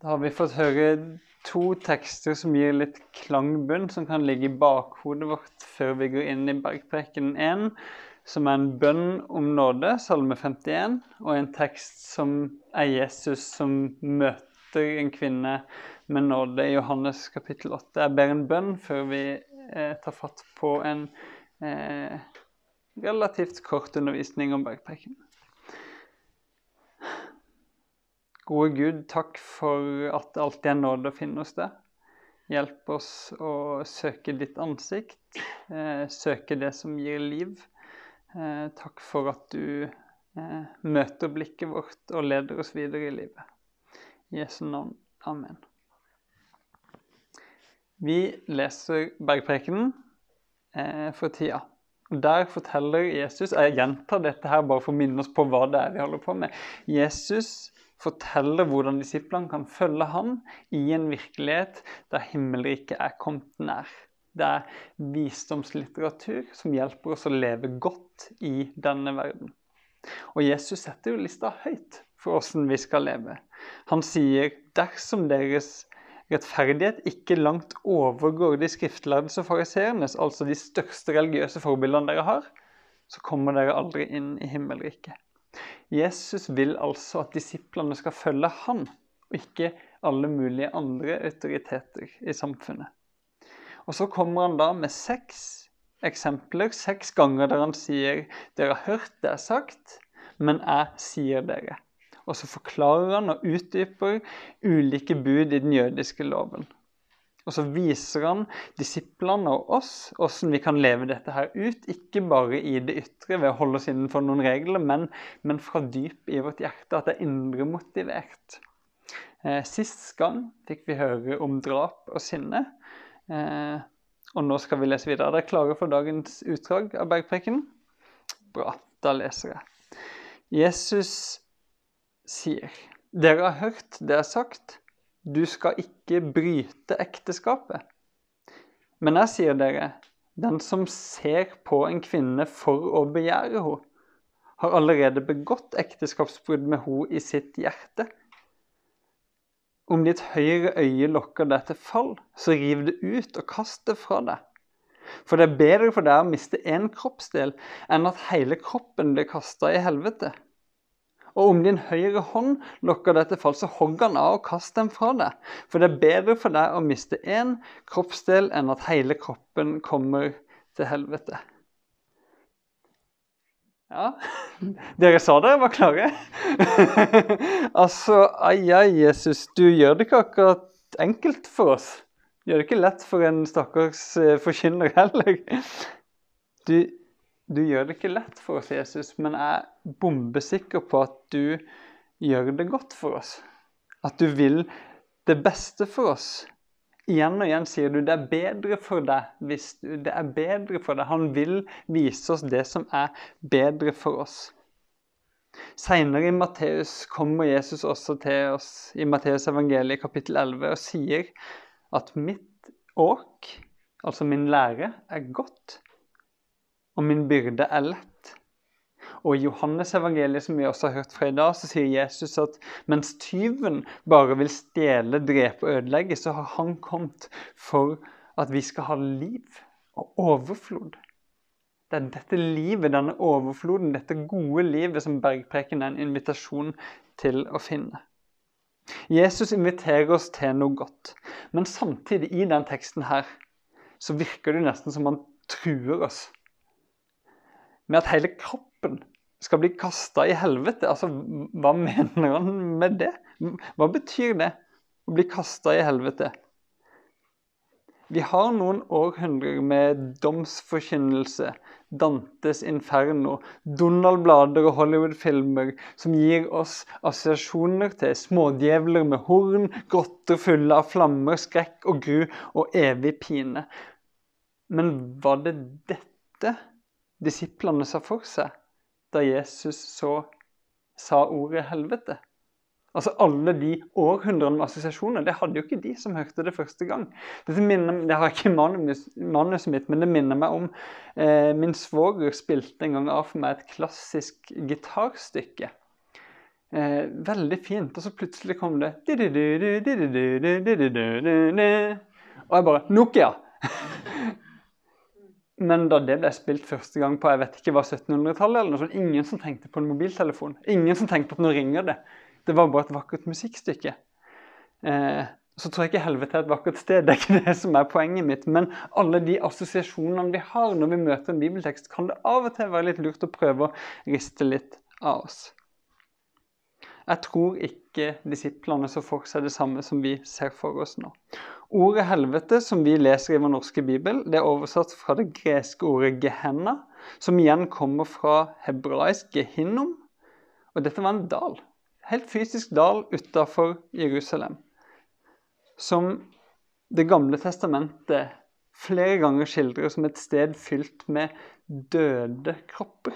Da har vi fått høre to tekster som gir litt klangbunn, som kan ligge i bakhodet vårt før vi går inn i bergprekenen 1, som er en bønn om nåde, salme 51, og en tekst som er Jesus som møter en kvinne med nåde i Johannes kapittel 8. Jeg ber en bønn før vi eh, tar fatt på en eh, relativt kort undervisning om bergprekenen. Gode Gud, takk for at det alltid er nåde å finne hos deg. Hjelp oss å søke ditt ansikt, eh, søke det som gir liv. Eh, takk for at du eh, møter blikket vårt og leder oss videre i livet. I Jesu navn. Amen. Vi leser Bergprekenen eh, for tida. Der forteller Jesus Jeg gjentar dette her bare for å minne oss på hva det er vi holder på med. Jesus forteller hvordan disiplene kan følge ham i en virkelighet der himmelriket er kommet nær. Det er visdomslitteratur som hjelper oss å leve godt i denne verden. Og Jesus setter jo lista høyt for åssen vi skal leve. Han sier dersom deres rettferdighet ikke langt overgår de skriftlærdes og fariseernes, altså de største religiøse forbildene dere har, så kommer dere aldri inn i himmelriket. Jesus vil altså at disiplene skal følge han, og ikke alle mulige andre autoriteter i samfunnet. Og så kommer han da med seks eksempler, seks ganger der han sier dere har hørt det er sagt, men jeg sier dere. Og så forklarer han og utdyper ulike bud i den jødiske loven. Og så viser han disiplene og oss hvordan vi kan leve dette her ut. Ikke bare i det ytre ved å holde oss innenfor noen regler, men, men fra dyp i vårt hjerte. At det er indre motivert. Eh, sist gang fikk vi høre om drap og sinne. Eh, og nå skal vi lese videre. Er dere klare for dagens utdrag av Bergpreken? Bra, da leser jeg. Jesus sier, dere har hørt det er sagt du skal ikke bryte ekteskapet. Men jeg sier dere, den som ser på en kvinne for å begjære henne, har allerede begått ekteskapsbrudd med henne i sitt hjerte. Om ditt høyre øye lokker deg til fall, så riv det ut og kast det fra deg. For det er bedre for deg å miste én kroppsdel enn at hele kroppen blir kasta i helvete. Og om din høyre hånd lokker deg til fall, så hogg den av og kast den fra deg. For det er bedre for deg å miste én kroppsdel enn at hele kroppen kommer til helvete. Ja, dere sa dere var klare? altså, ai, ai, Jesus, du gjør det ikke akkurat enkelt for oss. Du gjør det ikke lett for en stakkars eh, forkynner heller. Du du gjør det ikke lett for oss, Jesus, men jeg er bombesikker på at du gjør det godt for oss. At du vil det beste for oss. Igjen og igjen sier du det er bedre for deg hvis du, det er bedre for deg. Han vil vise oss det som er bedre for oss. Senere i Matteus kommer Jesus også til oss i Matteus evangeliet kapittel 11 og sier at mitt åk, altså min lære, er godt og min byrde er lett. Og i Johannes evangeliet, som vi også har hørt fra i dag, så sier Jesus at mens tyven bare vil stjele, drepe og ødelegge, så har han kommet for at vi skal ha liv og overflod. Det er dette livet, denne overfloden, dette gode livet som bergpreken er en invitasjon til å finne. Jesus inviterer oss til noe godt, men samtidig i den teksten her så virker det nesten som han truer oss med at hele kroppen skal bli kasta i helvete. Altså, hva mener han med det? Hva betyr det å bli kasta i helvete? Vi har noen århundrer med domsforkynnelse, Dantes Inferno, Donald-blader og Hollywood-filmer som gir oss assosiasjoner til smådjevler med horn, grotter fulle av flammer, skrekk og gru og evig pine. Men var det dette disiplene sa for seg da Jesus så sa ordet 'helvete'. Altså Alle de århundrene med assosiasjoner, det hadde jo ikke de som hørte det første gang. Dette minner, det har ikke manus, manuset mitt, men det minner meg om eh, min svoger spilte en gang av for meg et klassisk gitarstykke. Eh, veldig fint. Og så plutselig kom det Og jeg bare Nokia! Men da det ble spilt første gang på jeg vet ikke hva 1700-tallet, eller noe sånt, ingen som tenkte på en mobiltelefon. Ingen som tenkte på at nå ringer det. Det var bare et vakkert musikkstykke. Eh, så tror jeg ikke helvete er et vakkert sted. Det er ikke det som er poenget mitt. Men alle de assosiasjonene vi har når vi møter en bibeltekst, kan det av og til være litt lurt å prøve å riste litt av oss. Jeg tror ikke disiplene så for seg det samme som vi ser for oss nå. Ordet helvete, som vi leser i vår norske bibel, det er oversatt fra det greske ordet gehenna, som igjen kommer fra hebraisk gehinnom. Og dette var en dal. Helt fysisk dal utafor Jerusalem. Som Det gamle testamentet flere ganger skildrer som et sted fylt med døde kropper.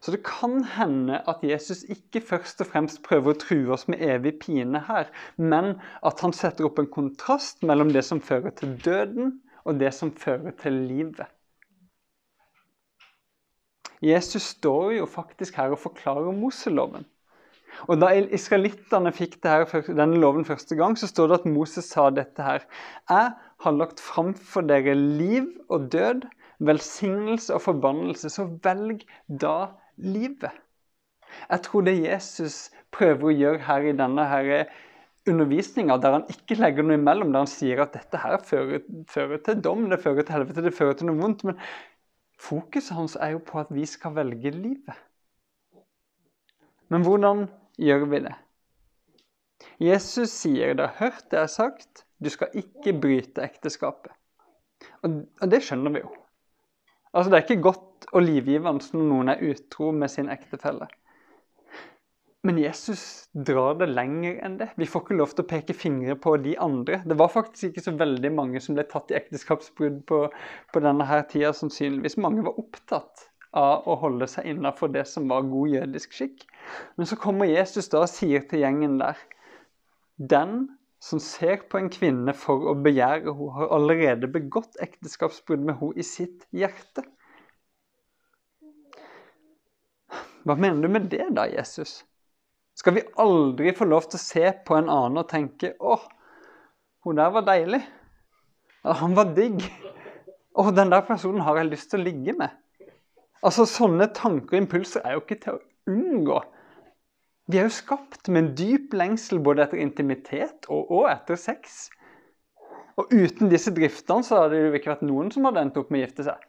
Så det kan hende at Jesus ikke først og fremst prøver å true oss med evig pine her, men at han setter opp en kontrast mellom det som fører til døden, og det som fører til livet. Jesus står jo faktisk her og forklarer Moseloven. Og Da israelittene fikk her, denne loven første gang, så står det at Moses sa dette her. Jeg har lagt fram for dere liv og død, velsignelse og forbannelse, så velg da livet. Jeg tror det Jesus prøver å gjøre her i denne her undervisninga, der han ikke legger noe imellom, der han sier at dette her fører, fører, til dom, det fører til helvete, det fører til noe vondt. Men fokuset hans er jo på at vi skal velge livet. Men hvordan gjør vi det? Jesus sier, 'Dere har hørt det er sagt, du skal ikke bryte ekteskapet. Og, og det skjønner vi jo. Altså, Det er ikke godt og livgivende når noen er utro med sin ektefelle. Men Jesus drar det lenger enn det. Vi får ikke lov til å peke fingre på de andre. Det var faktisk ikke så veldig mange som ble tatt i ekteskapsbrudd på, på denne her tida, sannsynligvis. Mange var opptatt av å holde seg innafor det som var god jødisk skikk. Men så kommer Jesus da og sier til gjengen der Den som ser på en kvinne for å begjære henne, har allerede begått ekteskapsbrudd med henne i sitt hjerte. Hva mener du med det, da, Jesus? Skal vi aldri få lov til å se på en annen og tenke 'Å, hun der var deilig'. Han var digg. Å, den der personen har jeg lyst til å ligge med. Altså, Sånne tanker og impulser er jo ikke til å unngå. Vi er jo skapt med en dyp lengsel både etter intimitet og, og etter sex. Og uten disse driftene så hadde det jo ikke vært noen som hadde endt opp med å gifte seg.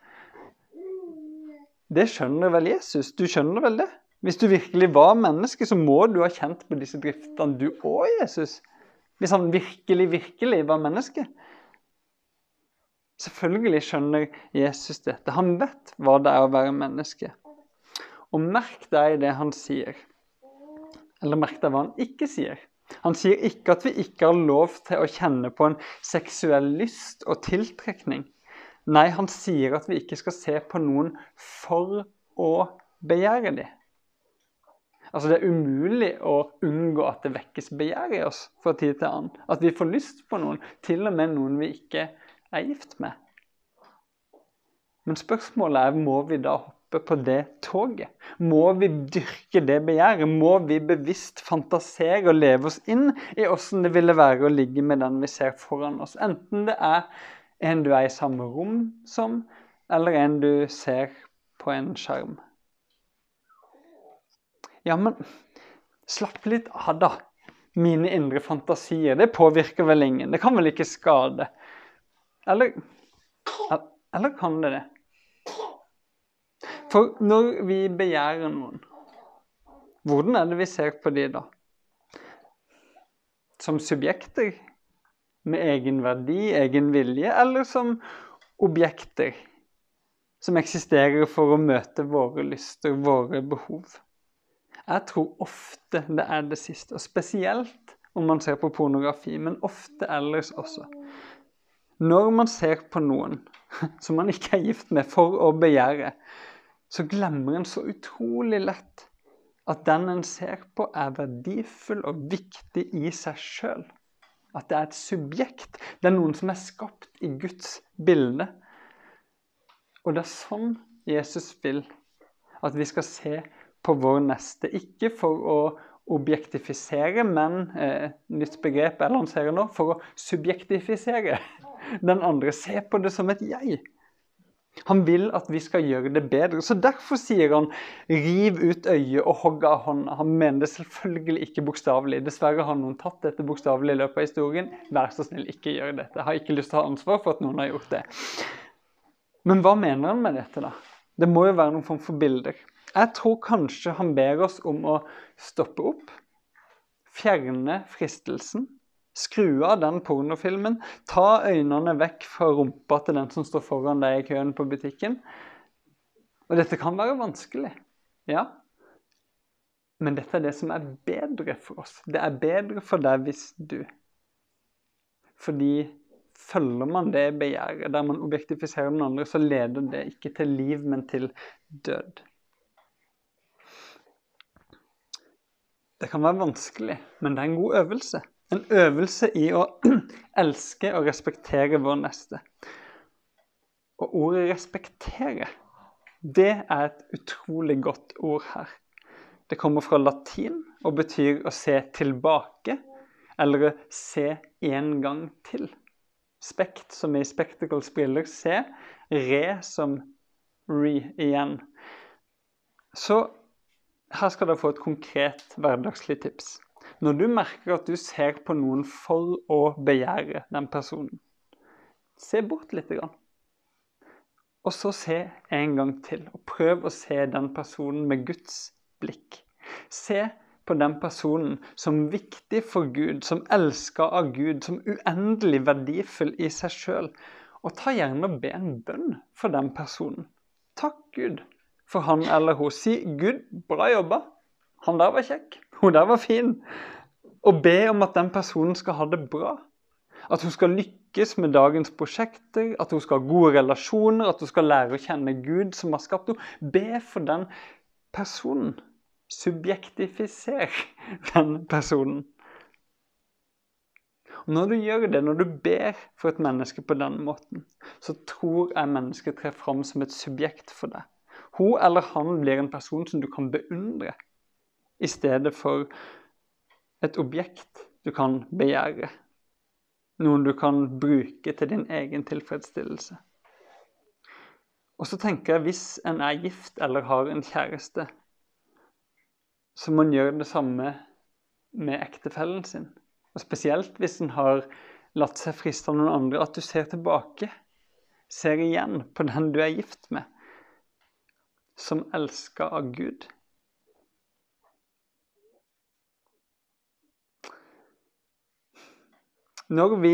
Det skjønner vel Jesus? Du skjønner vel det? Hvis du virkelig var menneske, så må du ha kjent på disse driftene, du òg, Jesus. Hvis han virkelig, virkelig var menneske. Selvfølgelig skjønner Jesus dette. Han vet hva det er å være menneske. Og merk deg det han sier. Eller merk deg hva han ikke sier. Han sier ikke at vi ikke har lov til å kjenne på en seksuell lyst og tiltrekning. Nei, han sier at vi ikke skal se på noen for å begjære dem. Altså Det er umulig å unngå at det vekkes begjær i oss fra tid til annen. At vi får lyst på noen, til og med noen vi ikke er gift med. Men spørsmålet er må vi da hoppe på det toget? Må vi dyrke det begjæret? Må vi bevisst fantasere og leve oss inn i åssen det ville være å ligge med den vi ser foran oss? Enten det er en du er i samme rom som, eller en du ser på en skjerm. Ja, men slapp litt av, da. Mine indre fantasier. Det påvirker vel ingen. Det kan vel ikke skade? Eller, eller kan det det? For når vi begjærer noen, hvordan er det vi ser på de da? Som subjekter med egen verdi, egen vilje, eller som objekter som eksisterer for å møte våre lyster, våre behov? Jeg tror ofte det er det siste, og spesielt om man ser på pornografi, men ofte ellers også. Når man ser på noen som man ikke er gift med, for å begjære, så glemmer en så utrolig lett at den en ser på, er verdifull og viktig i seg sjøl. At det er et subjekt. Det er noen som er skapt i Guds bilde. Og det er sånn Jesus vil at vi skal se på vår neste. Ikke for å objektifisere, men eh, nytt begrep jeg lanserer nå, for å subjektifisere den andre. Se på det som et jeg. Han vil at vi skal gjøre det bedre. Så Derfor sier han 'riv ut øyet og hogg av hånda'. Han mener det selvfølgelig ikke bokstavelig. Dessverre har noen tatt dette bokstavelig i løpet av historien. Vær så snill, ikke gjør dette. Jeg har ikke lyst til å ha ansvar for at noen har gjort det. Men hva mener han med dette, da? Det må jo være noen form for bilder. Jeg tror kanskje han ber oss om å stoppe opp, fjerne fristelsen, skru av den pornofilmen, ta øynene vekk fra rumpa til den som står foran deg i køen på butikken. Og dette kan være vanskelig, ja. Men dette er det som er bedre for oss. Det er bedre for deg hvis du Fordi følger man det begjæret, der man objektifiserer den andre, så leder det ikke til liv, men til død. Det kan være vanskelig, men det er en god øvelse. En øvelse i å elske og respektere vår neste. Og ordet 'respektere' det er et utrolig godt ord her. Det kommer fra latin og betyr å se tilbake, eller å se en gang til. Spekt, som i spectacles briller, se. Re som re igjen. Så her skal dere få et konkret hverdagslig tips. Når du merker at du ser på noen for å begjære den personen, se bort litt. Og så se en gang til, og prøv å se den personen med Guds blikk. Se på den personen som viktig for Gud, som elska av Gud, som uendelig verdifull i seg sjøl. Og ta gjerne og be en bønn for den personen. Takk, Gud, for han eller hun. Si 'Gud, bra jobba'. Han der var kjekk. Hun der var fin. Og be om at den personen skal ha det bra. At hun skal lykkes med dagens prosjekter, at hun skal ha gode relasjoner, at hun skal lære å kjenne Gud som har skapt henne. Be for den personen. Subjektifiser den personen. Og Når du gjør det, når du ber for et menneske på den måten, så tror jeg mennesket trer fram som et subjekt for deg. Hun eller han blir en person som du kan beundre, i stedet for et objekt du kan begjære. Noen du kan bruke til din egen tilfredsstillelse. Og så tenker jeg hvis en er gift eller har en kjæreste, så må en gjøre det samme med ektefellen sin. Og spesielt hvis en har latt seg friste av noen andre, at du ser tilbake, ser igjen på den du er gift med som elska av Gud. Når vi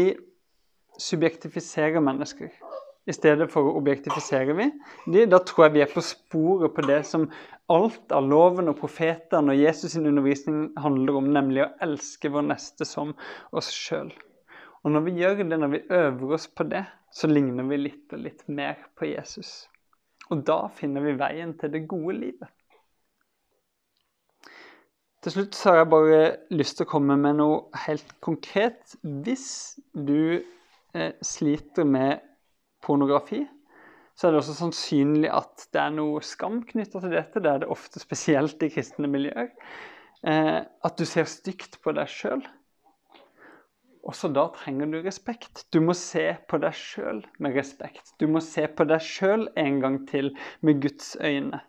subjektifiserer mennesker i stedet for å objektifisere vi, de, da tror jeg vi er på sporet på det som alt av loven og profetene og Jesus' sin undervisning handler om, nemlig å elske vår neste som oss sjøl. Og når vi gjør det, når vi øver oss på det, så ligner vi litt og litt mer på Jesus. Og da finner vi veien til det gode livet. Til slutt så har jeg bare lyst til å komme med noe helt konkret. Hvis du eh, sliter med pornografi, så er det også sannsynlig at det er noe skam knytta til dette. Det er det ofte spesielt i kristne miljøer. Eh, at du ser stygt på deg sjøl. Også da trenger du respekt. Du må se på deg sjøl med respekt. Du må se på deg sjøl en gang til med Guds øyne.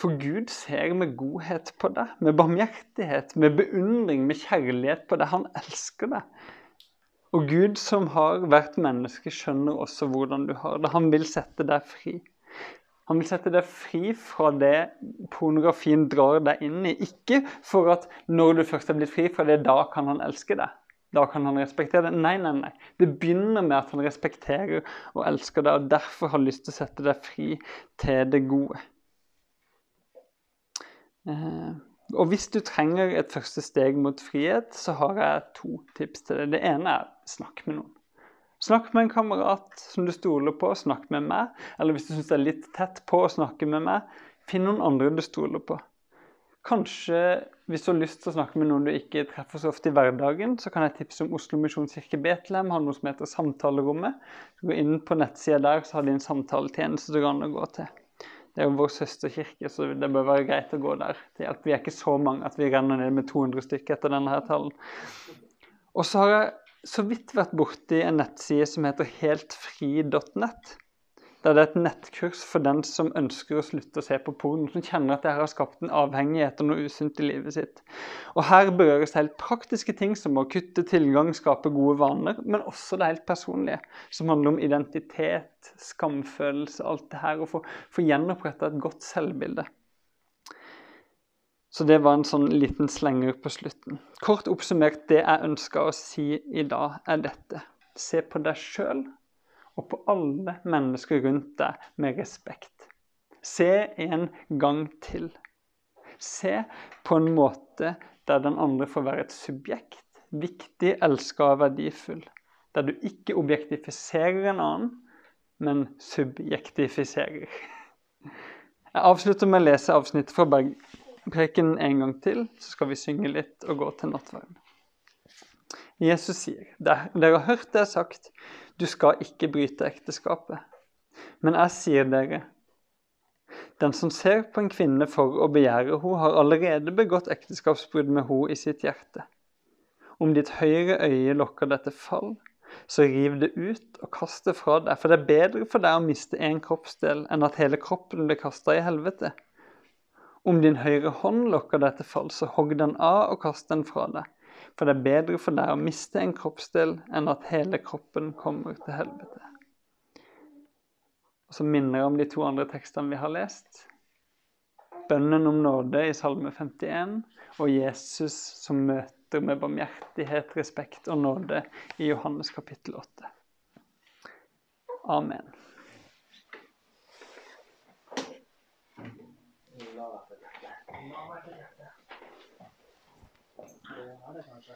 For Gud ser med godhet på deg, med barmhjertighet, med beundring, med kjærlighet på deg. Han elsker deg. Og Gud som har vært menneske, skjønner også hvordan du har det. Han vil sette deg fri. Han vil sette deg fri fra det pornografien drar deg inn i. Ikke for at når du først er blitt fri fra det, da kan han elske deg. Da kan han respektere deg. Nei, nei, nei. Det begynner med at han respekterer og elsker deg, og derfor har lyst til å sette deg fri til det gode. Eh, og hvis du trenger et første steg mot frihet, så har jeg to tips til deg. Det ene er snakk med noen. Snakk med en kamerat som du stoler på, snakk med meg. Eller hvis du syns det er litt tett på å snakke med meg, finn noen andre du stoler på. Kanskje hvis du har lyst til å snakke med noen du ikke treffer så ofte i hverdagen, så kan jeg tipse om Oslo Misjonskirke Betlehem har noe som heter Samtalerommet. Gå inn på nettsida der, så har de en samtaletjeneste du kan gå til. Det er jo vår søsterkirke, så det bør være greit å gå der til hjelp. Vi er ikke så mange at vi renner ned med 200 stykker etter denne her tallen. Og så har jeg så vidt vært borti en nettside som heter heltfri.nett. Der det er et nettkurs for den som ønsker å slutte å se på porno, som kjenner at det har skapt en avhengighet og noe usunt i livet sitt. Og Her berøres det helt praktiske ting som å kutte tilgang, skape gode vaner, men også det helt personlige, som handler om identitet, skamfølelse, alt det her, og få, få gjenoppretta et godt selvbilde. Så det var en sånn liten slenger på slutten. Kort oppsummert, det jeg ønska å si i dag, er dette. Se på deg sjøl og på alle mennesker rundt deg med respekt. Se en gang til. Se på en måte der den andre får være et subjekt, viktig, elska og verdifull. Der du ikke objektifiserer en annen, men subjektifiserer. Jeg avslutter med å lese avsnittet fra Bergpreken en gang til, så skal vi synge litt og gå til nattverden. Jesus sier, dere har hørt det sagt, du skal ikke bryte ekteskapet. Men jeg sier dere, den som ser på en kvinne for å begjære henne, har allerede begått ekteskapsbrudd med henne i sitt hjerte. Om ditt høyre øye lokker deg til fall, så riv det ut og kast det fra deg. For det er bedre for deg å miste en kroppsdel enn at hele kroppen blir kasta i helvete. Om din høyre hånd lokker deg til fall, så hogg den av og kast den fra deg. For det er bedre for deg å miste en kroppsdel enn at hele kroppen kommer til helvete. Og Så minner jeg om de to andre tekstene vi har lest. Bønnen om nåde i Salme 51 og Jesus som møter med barmhjertighet, respekt og nåde i Johannes kapittel 8. Amen. 我还在想事。